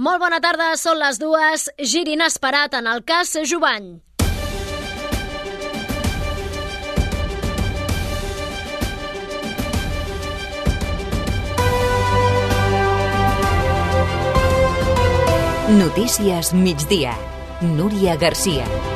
Molt bona tarda, són les dues. Gir inesperat en el cas Jovany. Notícies migdia. Núria Garcia.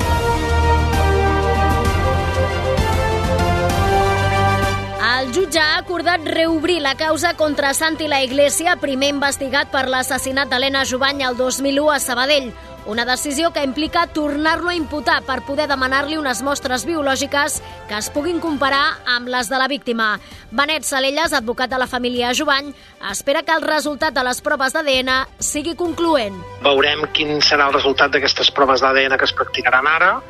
Acordat reobrir la causa contra Santi la Iglesia, primer investigat per l'assassinat d'Helena Jovany el 2001 a Sabadell. Una decisió que implica tornar-lo a imputar per poder demanar-li unes mostres biològiques que es puguin comparar amb les de la víctima. Benet Salelles, advocat de la família Jovany, espera que el resultat de les proves d'ADN sigui concloent. Veurem quin serà el resultat d'aquestes proves d'ADN que es practicaran ara,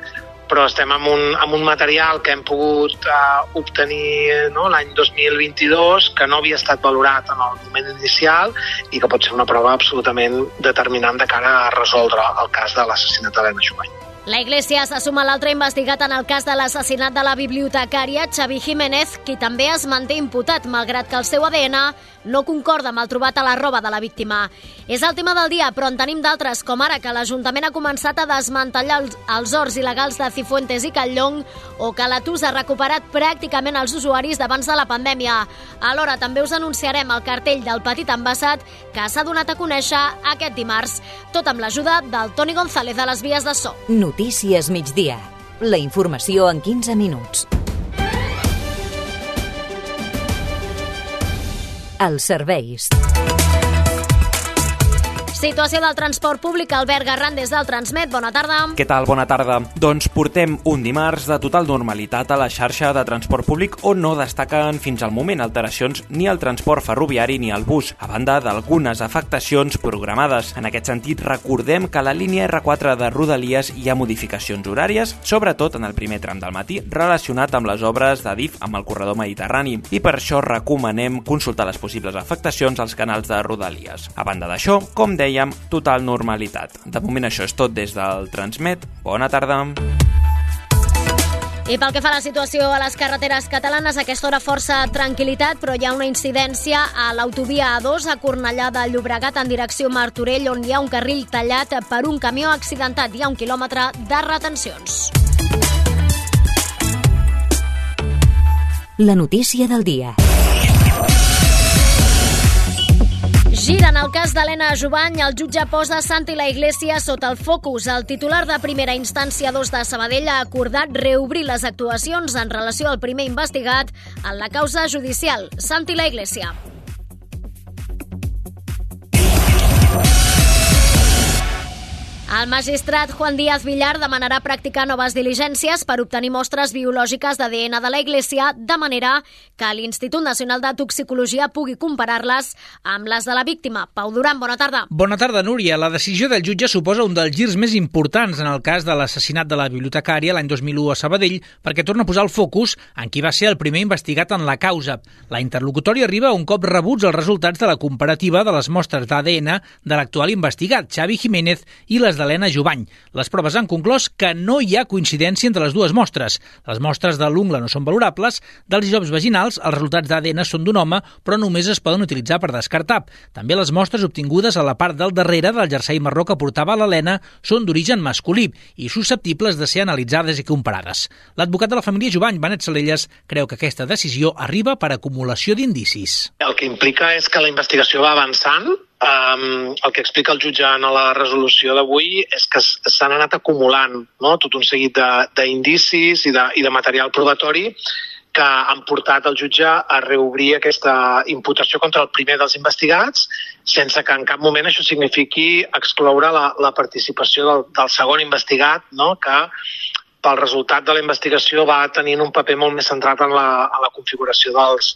però estem amb un, amb un material que hem pogut uh, obtenir no, l'any 2022 que no havia estat valorat en el moment inicial i que pot ser una prova absolutament determinant de cara a resoldre el cas de l'assassinat d'Helena Jovany. La Iglesia se suma a l'altre investigat en el cas de l'assassinat de la bibliotecària Xavi Jiménez, qui també es manté imputat, malgrat que el seu ADN no concorda amb el trobat a la roba de la víctima. És el tema del dia, però en tenim d'altres, com ara que l'Ajuntament ha començat a desmantellar els, els horts il·legals de Cifuentes i Catllong o que l'Atus ha recuperat pràcticament els usuaris d'abans de la pandèmia. Alhora, també us anunciarem el cartell del Petit Ambassat que s'ha donat a conèixer aquest dimarts, tot amb l'ajuda del Toni González de les Vies de So. Notícies migdia. La informació en 15 minuts. Els serveis. Situació del transport públic, Albert Garran des del Transmet. Bona tarda. Què tal? Bona tarda. Doncs portem un dimarts de total normalitat a la xarxa de transport públic on no destaquen fins al moment alteracions ni al transport ferroviari ni al bus, a banda d'algunes afectacions programades. En aquest sentit, recordem que a la línia R4 de Rodalies hi ha modificacions horàries, sobretot en el primer tram del matí, relacionat amb les obres de DIF amb el corredor mediterrani, i per això recomanem consultar les possibles afectacions als canals de Rodalies. A banda d'això, com dèiem, total normalitat. De moment això és tot des del Transmet. Bona tarda. I pel que fa a la situació a les carreteres catalanes, a aquesta hora força tranquil·litat, però hi ha una incidència a l'autovia A2 a Cornellà de Llobregat en direcció Martorell, on hi ha un carril tallat per un camió accidentat. Hi ha un quilòmetre de retencions. La notícia del dia. Gira en el cas d'Helena Jovany, el jutge posa Santi la Iglesia sota el focus. El titular de primera instància 2 de Sabadell ha acordat reobrir les actuacions en relació al primer investigat en la causa judicial, Santi la Iglesia. El magistrat Juan Díaz Villar demanarà practicar noves diligències per obtenir mostres biològiques d'ADN de la Iglesia de manera que l'Institut Nacional de Toxicologia pugui comparar-les amb les de la víctima. Pau Duran, bona tarda. Bona tarda, Núria. La decisió del jutge suposa un dels girs més importants en el cas de l'assassinat de la bibliotecària l'any 2001 a Sabadell perquè torna a posar el focus en qui va ser el primer investigat en la causa. La interlocutòria arriba un cop rebuts els resultats de la comparativa de les mostres d'ADN de l'actual investigat, Xavi Jiménez, i les d'Helena Jovany. Les proves han conclòs que no hi ha coincidència entre les dues mostres. Les mostres de l'ungla no són valorables, dels llops vaginals els resultats d'ADN són d'un home, però només es poden utilitzar per descartar. També les mostres obtingudes a la part del darrere del jersei marró que portava l'Helena són d'origen masculí i susceptibles de ser analitzades i comparades. L'advocat de la família Jovany, Benet Salelles, creu que aquesta decisió arriba per acumulació d'indicis. El que implica és que la investigació va avançant, Um, el que explica el jutge en la resolució d'avui és que s'han anat acumulant no? tot un seguit d'indicis i, de, i de material probatori que han portat el jutge a reobrir aquesta imputació contra el primer dels investigats sense que en cap moment això signifiqui excloure la, la participació del, del segon investigat, no? que pel resultat de la investigació va tenint un paper molt més centrat en la, en la configuració dels,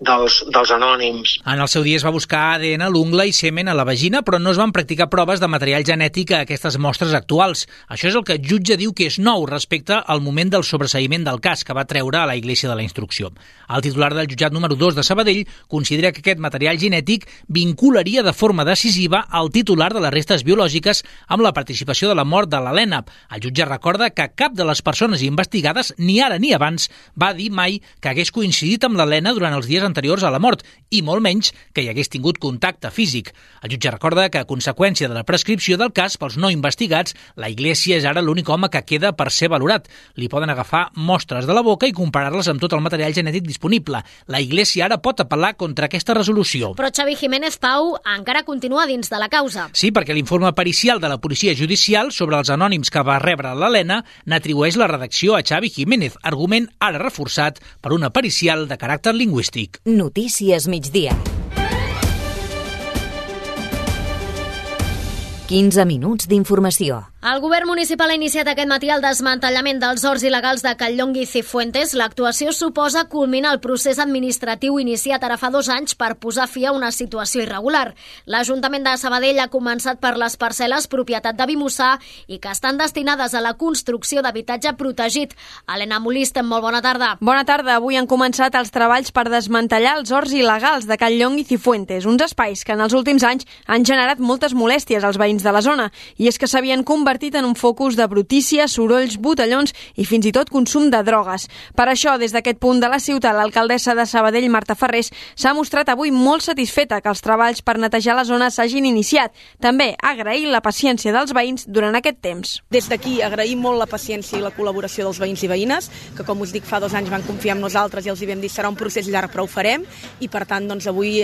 dels, dels anònims. En el seu dia es va buscar ADN a l'ungla i semen a la vagina, però no es van practicar proves de material genètic a aquestes mostres actuals. Això és el que el jutge diu que és nou respecte al moment del sobreseïment del cas que va treure a la Iglesia de la Instrucció. El titular del jutjat número 2 de Sabadell considera que aquest material genètic vincularia de forma decisiva al titular de les restes biològiques amb la participació de la mort de l'Helena. El jutge recorda que cap de les persones investigades, ni ara ni abans, va dir mai que hagués coincidit amb l'Helena durant els dies anteriors a la mort i molt menys que hi hagués tingut contacte físic. El jutge recorda que a conseqüència de la prescripció del cas pels no investigats, la Iglesia és ara l'únic home que queda per ser valorat. Li poden agafar mostres de la boca i comparar-les amb tot el material genètic disponible. La Iglesia ara pot apel·lar contra aquesta resolució. Però Xavi Jiménez Pau encara continua dins de la causa. Sí, perquè l'informe pericial de la policia judicial sobre els anònims que va rebre l'Helena n'atribueix la redacció a Xavi Jiménez, argument ara reforçat per una pericial de caràcter lingüístic. Notícies migdia. 15 minuts d'informació. El govern municipal ha iniciat aquest matí el desmantellament dels horts il·legals de Callong i Cifuentes. L'actuació suposa culminar el procés administratiu iniciat ara fa dos anys per posar fi a una situació irregular. L'Ajuntament de Sabadell ha començat per les parcel·les propietat de Bimussà i que estan destinades a la construcció d'habitatge protegit. Helena Molist, molt bona tarda. Bona tarda. Avui han començat els treballs per desmantellar els horts il·legals de Callong i Cifuentes, uns espais que en els últims anys han generat moltes molèsties als veïns de la zona. I és que s'havien convertit en un focus de brutícia, sorolls, botellons i fins i tot consum de drogues. Per això, des d'aquest punt de la ciutat, l'alcaldessa de Sabadell, Marta Ferrés, s'ha mostrat avui molt satisfeta que els treballs per netejar la zona s'hagin iniciat. També ha agraït la paciència dels veïns durant aquest temps. Des d'aquí agraïm molt la paciència i la col·laboració dels veïns i veïnes, que com us dic fa dos anys van confiar en nosaltres i els hi vam dir serà un procés llarg però ho farem i per tant doncs, avui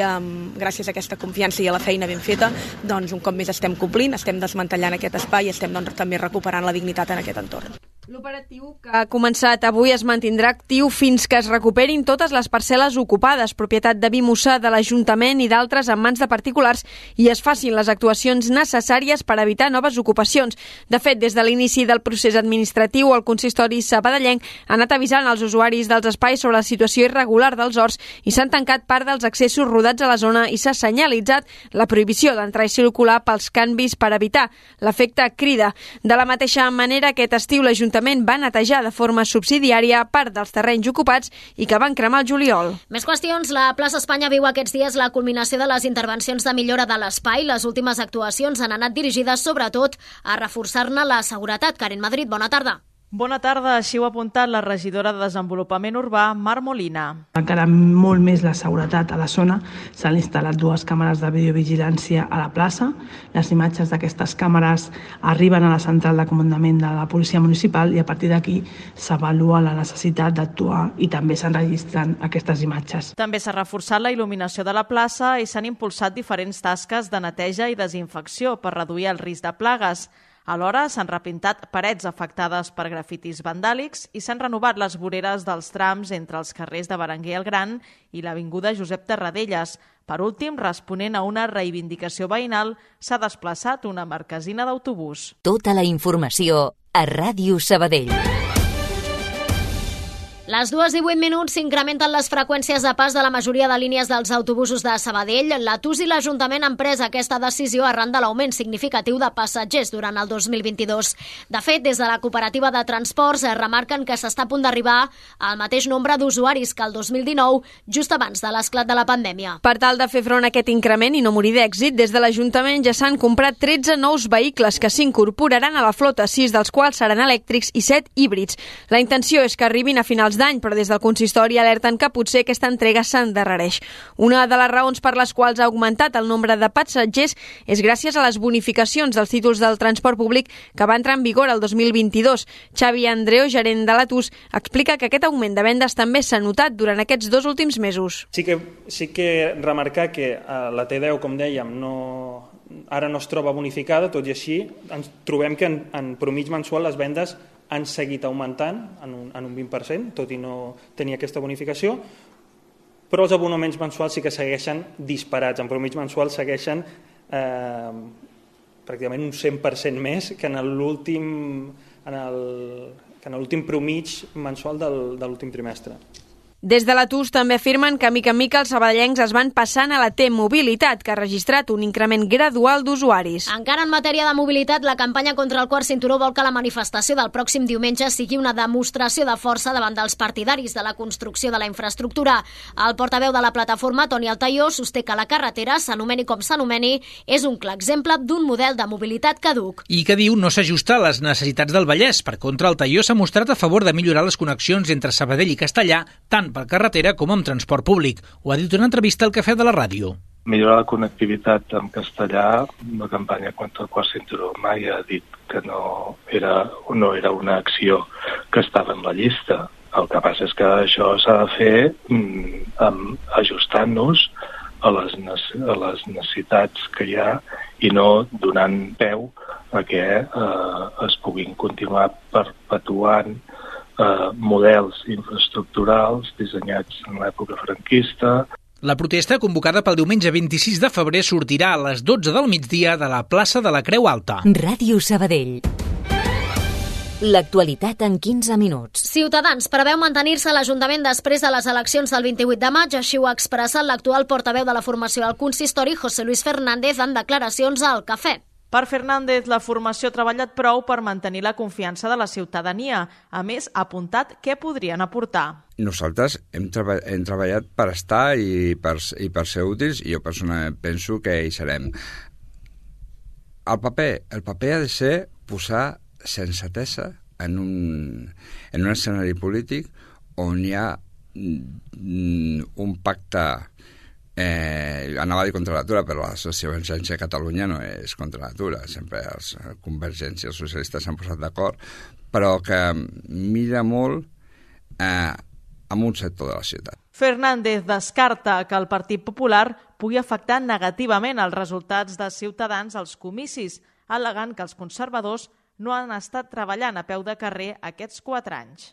gràcies a aquesta confiança i a la feina ben feta doncs, un cop més estem complint, estem desmantellant aquest espai i estem doncs, també recuperant la dignitat en aquest entorn. L'operatiu que ha començat avui es mantindrà actiu fins que es recuperin totes les parcel·les ocupades, propietat de Bimussà, de l'Ajuntament i d'altres en mans de particulars i es facin les actuacions necessàries per evitar noves ocupacions. De fet, des de l'inici del procés administratiu, el consistori sabadellenc ha anat avisant als usuaris dels espais sobre la situació irregular dels horts i s'han tancat part dels accessos rodats a la zona i s'ha senyalitzat la prohibició d'entrar i circular pels canvis per evitar l'efecte crida. De la mateixa manera, aquest estiu l'Ajuntament l'Ajuntament va netejar de forma subsidiària part dels terrenys ocupats i que van cremar el juliol. Més qüestions. La plaça Espanya viu aquests dies la culminació de les intervencions de millora de l'espai. Les últimes actuacions han anat dirigides sobretot a reforçar-ne la seguretat. Karen Madrid, bona tarda. Bona tarda, així ho ha apuntat la regidora de Desenvolupament Urbà, Mar Molina. Encara molt més la seguretat a la zona. S'han instal·lat dues càmeres de videovigilància a la plaça. Les imatges d'aquestes càmeres arriben a la central de comandament de la policia municipal i a partir d'aquí s'avalua la necessitat d'actuar i també s'enregistren aquestes imatges. També s'ha reforçat la il·luminació de la plaça i s'han impulsat diferents tasques de neteja i desinfecció per reduir el risc de plagues. Alhora s'han repintat parets afectades per grafitis vandàlics i s'han renovat les voreres dels trams entre els carrers de Berenguer el Gran i l'Avinguda Josep Terradellas. Per últim, responent a una reivindicació veïnal, s'ha desplaçat una marquesina d'autobús. Tota la informació a Ràdio Sabadell. Les dues i 8 minuts s'incrementen les freqüències de pas de la majoria de línies dels autobusos de Sabadell. La TUS i l'Ajuntament han pres aquesta decisió arran de l'augment significatiu de passatgers durant el 2022. De fet, des de la cooperativa de transports es remarquen que s'està a punt d'arribar al mateix nombre d'usuaris que el 2019, just abans de l'esclat de la pandèmia. Per tal de fer front a aquest increment i no morir d'èxit, des de l'Ajuntament ja s'han comprat 13 nous vehicles que s'incorporaran a la flota, 6 dels quals seran elèctrics i 7 híbrids. La intenció és que arribin a finals d'any, però des del consistori alerten que potser aquesta entrega s'endarrereix. Una de les raons per les quals ha augmentat el nombre de passatgers és gràcies a les bonificacions dels títols del transport públic que va entrar en vigor el 2022. Xavi Andreu, gerent de l'Atus, explica que aquest augment de vendes també s'ha notat durant aquests dos últims mesos. Sí que, sí que remarcar que eh, la T10, com dèiem, no, ara no es troba bonificada, tot i així ens trobem que en, en promig mensual les vendes han seguit augmentant en un, en un 20%, tot i no tenir aquesta bonificació, però els abonaments mensuals sí que segueixen disparats. En promig mensual segueixen eh, pràcticament un 100% més que en l'últim en el, que en l'últim promig mensual del, de l'últim trimestre. Des de l'Atus també afirmen que mica en mica els sabadellencs es van passant a la T-Mobilitat, que ha registrat un increment gradual d'usuaris. Encara en matèria de mobilitat, la campanya contra el quart cinturó vol que la manifestació del pròxim diumenge sigui una demostració de força davant dels partidaris de la construcció de la infraestructura. El portaveu de la plataforma, Toni Altaió, sosté que la carretera, s'anomeni com s'anomeni, és un clar exemple d'un model de mobilitat caduc. I que diu no s'ajusta a les necessitats del Vallès. Per contra, Altaió s'ha mostrat a favor de millorar les connexions entre Sabadell i Castellà, tant per carretera com amb transport públic. Ho ha dit una entrevista al Cafè de la Ràdio millorar la connectivitat en castellà, la campanya contra el quart cinturó mai ha dit que no era, no era una acció que estava en la llista. El que passa és que això s'ha de fer mm, ajustant-nos a les, a les necessitats que hi ha i no donant peu a que eh, es puguin continuar perpetuant eh, models infraestructurals dissenyats en l'època franquista. La protesta, convocada pel diumenge 26 de febrer, sortirà a les 12 del migdia de la plaça de la Creu Alta. Ràdio Sabadell. L'actualitat en 15 minuts. Ciutadans preveu mantenir-se a l'Ajuntament després de les eleccions del 28 de maig, així ho ha expressat l'actual portaveu de la formació del consistori, José Luis Fernández, en declaracions al Cafè. Per Fernández, la formació ha treballat prou per mantenir la confiança de la ciutadania. A més, ha apuntat què podrien aportar. Nosaltres hem, treba hem treballat per estar i per, i per ser útils i jo personalment penso que hi serem. El paper, el paper ha de ser posar sensatesa en un, en un escenari polític on hi ha mm, un pacte eh, anava a dir contra l'atura, però la sociovergència a Catalunya no és contra l'atura, sempre els convergents i els socialistes s'han posat d'acord, però que mira molt eh, amb un sector de la ciutat. Fernández descarta que el Partit Popular pugui afectar negativament els resultats de Ciutadans als comicis, alegant que els conservadors no han estat treballant a peu de carrer aquests quatre anys.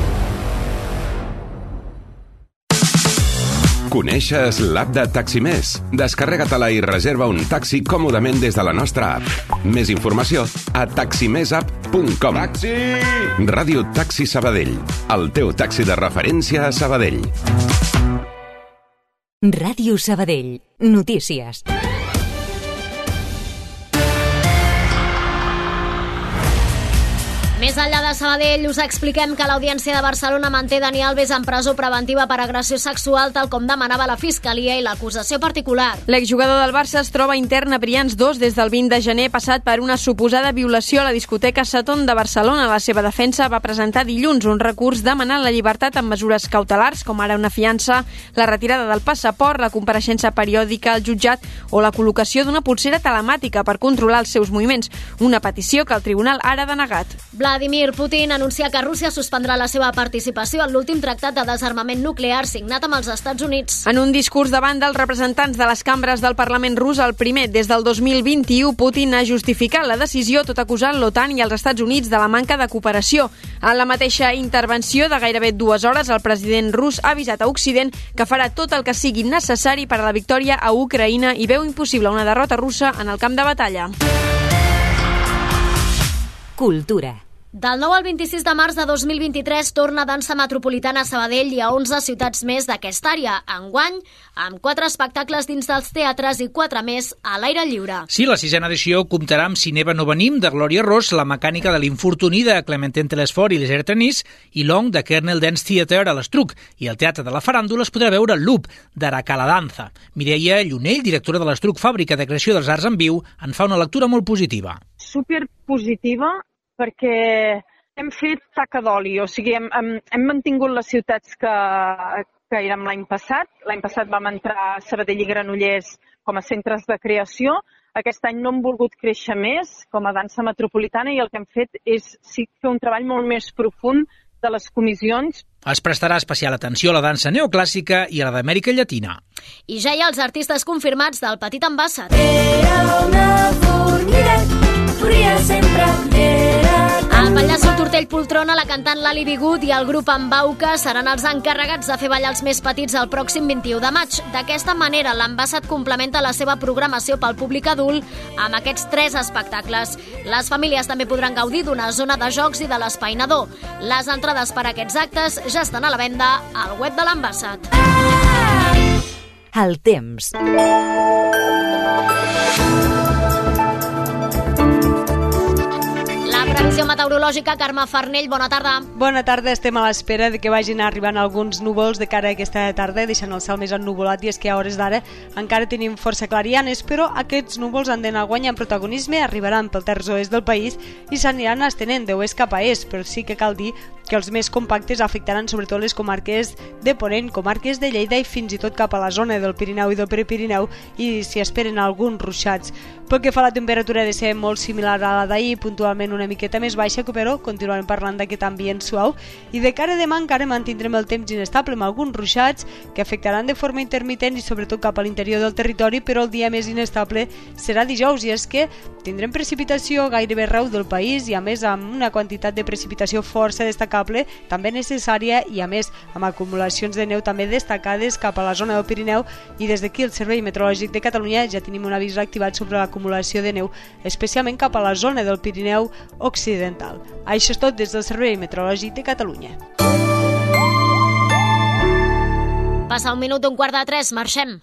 Coneixes l'app de Taximés? Descarrega-te-la i reserva un taxi còmodament des de la nostra app. Més informació a taximesapp.com. Taxi! Ràdio Taxi Sabadell. El teu taxi de referència a Sabadell. Ràdio Sabadell. Notícies. Més enllà de Sabadell, us expliquem que l'Audiència de Barcelona manté Dani Alves en presó preventiva per agressió sexual, tal com demanava la Fiscalia i l'acusació particular. L'exjugador del Barça es troba intern a Brians 2 des del 20 de gener passat per una suposada violació a la discoteca Saton de Barcelona. La seva defensa va presentar dilluns un recurs demanant la llibertat amb mesures cautelars, com ara una fiança, la retirada del passaport, la compareixença periòdica al jutjat o la col·locació d'una pulsera telemàtica per controlar els seus moviments, una petició que el tribunal ara ha denegat. Vladimir Putin anuncia que Rússia suspendrà la seva participació en l'últim tractat de desarmament nuclear signat amb els Estats Units. En un discurs davant dels representants de les cambres del Parlament rus, el primer des del 2021, Putin ha justificat la decisió tot acusant l'OTAN i els Estats Units de la manca de cooperació. En la mateixa intervenció de gairebé dues hores, el president rus ha avisat a Occident que farà tot el que sigui necessari per a la victòria a Ucraïna i veu impossible una derrota russa en el camp de batalla. Cultura. Del 9 al 26 de març de 2023 torna Dansa Metropolitana a Sabadell i a 11 ciutats més d'aquesta àrea. Enguany, amb quatre espectacles dins dels teatres i quatre més a l'aire lliure. Sí, la sisena edició comptarà amb Cineva no venim, de Glòria Ross, La mecànica de l'infortuni, de Clementine Telesfort i les Tenís, i Long, de Kernel Dance Theatre, a l'Estruc. I al Teatre de la Faràndula es podrà veure Loop, d'Aracala Danza. Mireia Llunell, directora de l'Estruc Fàbrica de Creació dels Arts en Viu, en fa una lectura molt positiva. Super positiva perquè hem fet taca d'oli, o sigui, hem, hem, hem mantingut les ciutats que, que érem l'any passat. L'any passat vam entrar a Sabadell i Granollers com a centres de creació. Aquest any no hem volgut créixer més com a dansa metropolitana i el que hem fet és sí, fer un treball molt més profund de les comissions. Es prestarà especial atenció a la dansa neoclàssica i a la d'Amèrica Llatina. I ja hi ha els artistes confirmats del Petit Ambassat. Era una formiga, corria sempre, era Tortell Poltrona, la cantant Lali Bigut i el grup Embauca seran els encarregats de fer ballar els més petits el pròxim 21 de maig. D'aquesta manera, l'Ambassat complementa la seva programació pel públic adult amb aquests tres espectacles. Les famílies també podran gaudir d'una zona de jocs i de l'espai nadó. Les entrades per a aquests actes ja estan a la venda al web de l'Ambassat. El temps. Previsió meteorològica, Carme Farnell, bona tarda. Bona tarda, estem a l'espera de que vagin arribant alguns núvols de cara a aquesta tarda, deixant el cel més ennuvolat i és que a hores d'ara encara tenim força clarianes, però aquests núvols han d'anar guanyant protagonisme, arribaran pel terç oest del país i s'aniran estenent d'oest cap a est, però sí que cal dir que els més compactes afectaran sobretot les comarques de Ponent, comarques de Lleida i fins i tot cap a la zona del Pirineu i del Prepirineu i s'hi esperen alguns ruixats. Pel que fa a la temperatura de ser molt similar a la d'ahir, puntualment una miqueta més baixa, però continuarem parlant d'aquest ambient suau i de cara a demà encara mantindrem el temps inestable amb alguns ruixats que afectaran de forma intermitent i sobretot cap a l'interior del territori, però el dia més inestable serà dijous i és que tindrem precipitació gairebé arreu del país i a més amb una quantitat de precipitació força destacable, també necessària i a més amb acumulacions de neu també destacades cap a la zona del Pirineu i des d'aquí el Servei Meteorològic de Catalunya ja tenim un avís activat sobre l'acumulació de neu, especialment cap a la zona del Pirineu Occidental. Això és tot des del Servei Meteorològic de Catalunya. Passa un minut d'un quart de tres, marxem.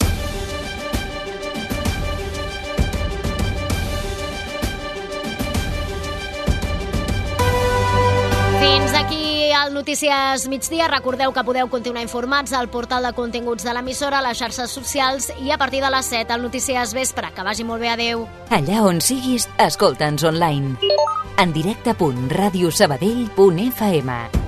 Fins aquí el Notícies Migdia. Recordeu que podeu continuar informats al portal de continguts de l'emissora, a les xarxes socials i a partir de les 7 al Notícies Vespre. Que vagi molt bé, adeu. Allà on siguis, escolta'ns online. En directe.radiosabadell.fm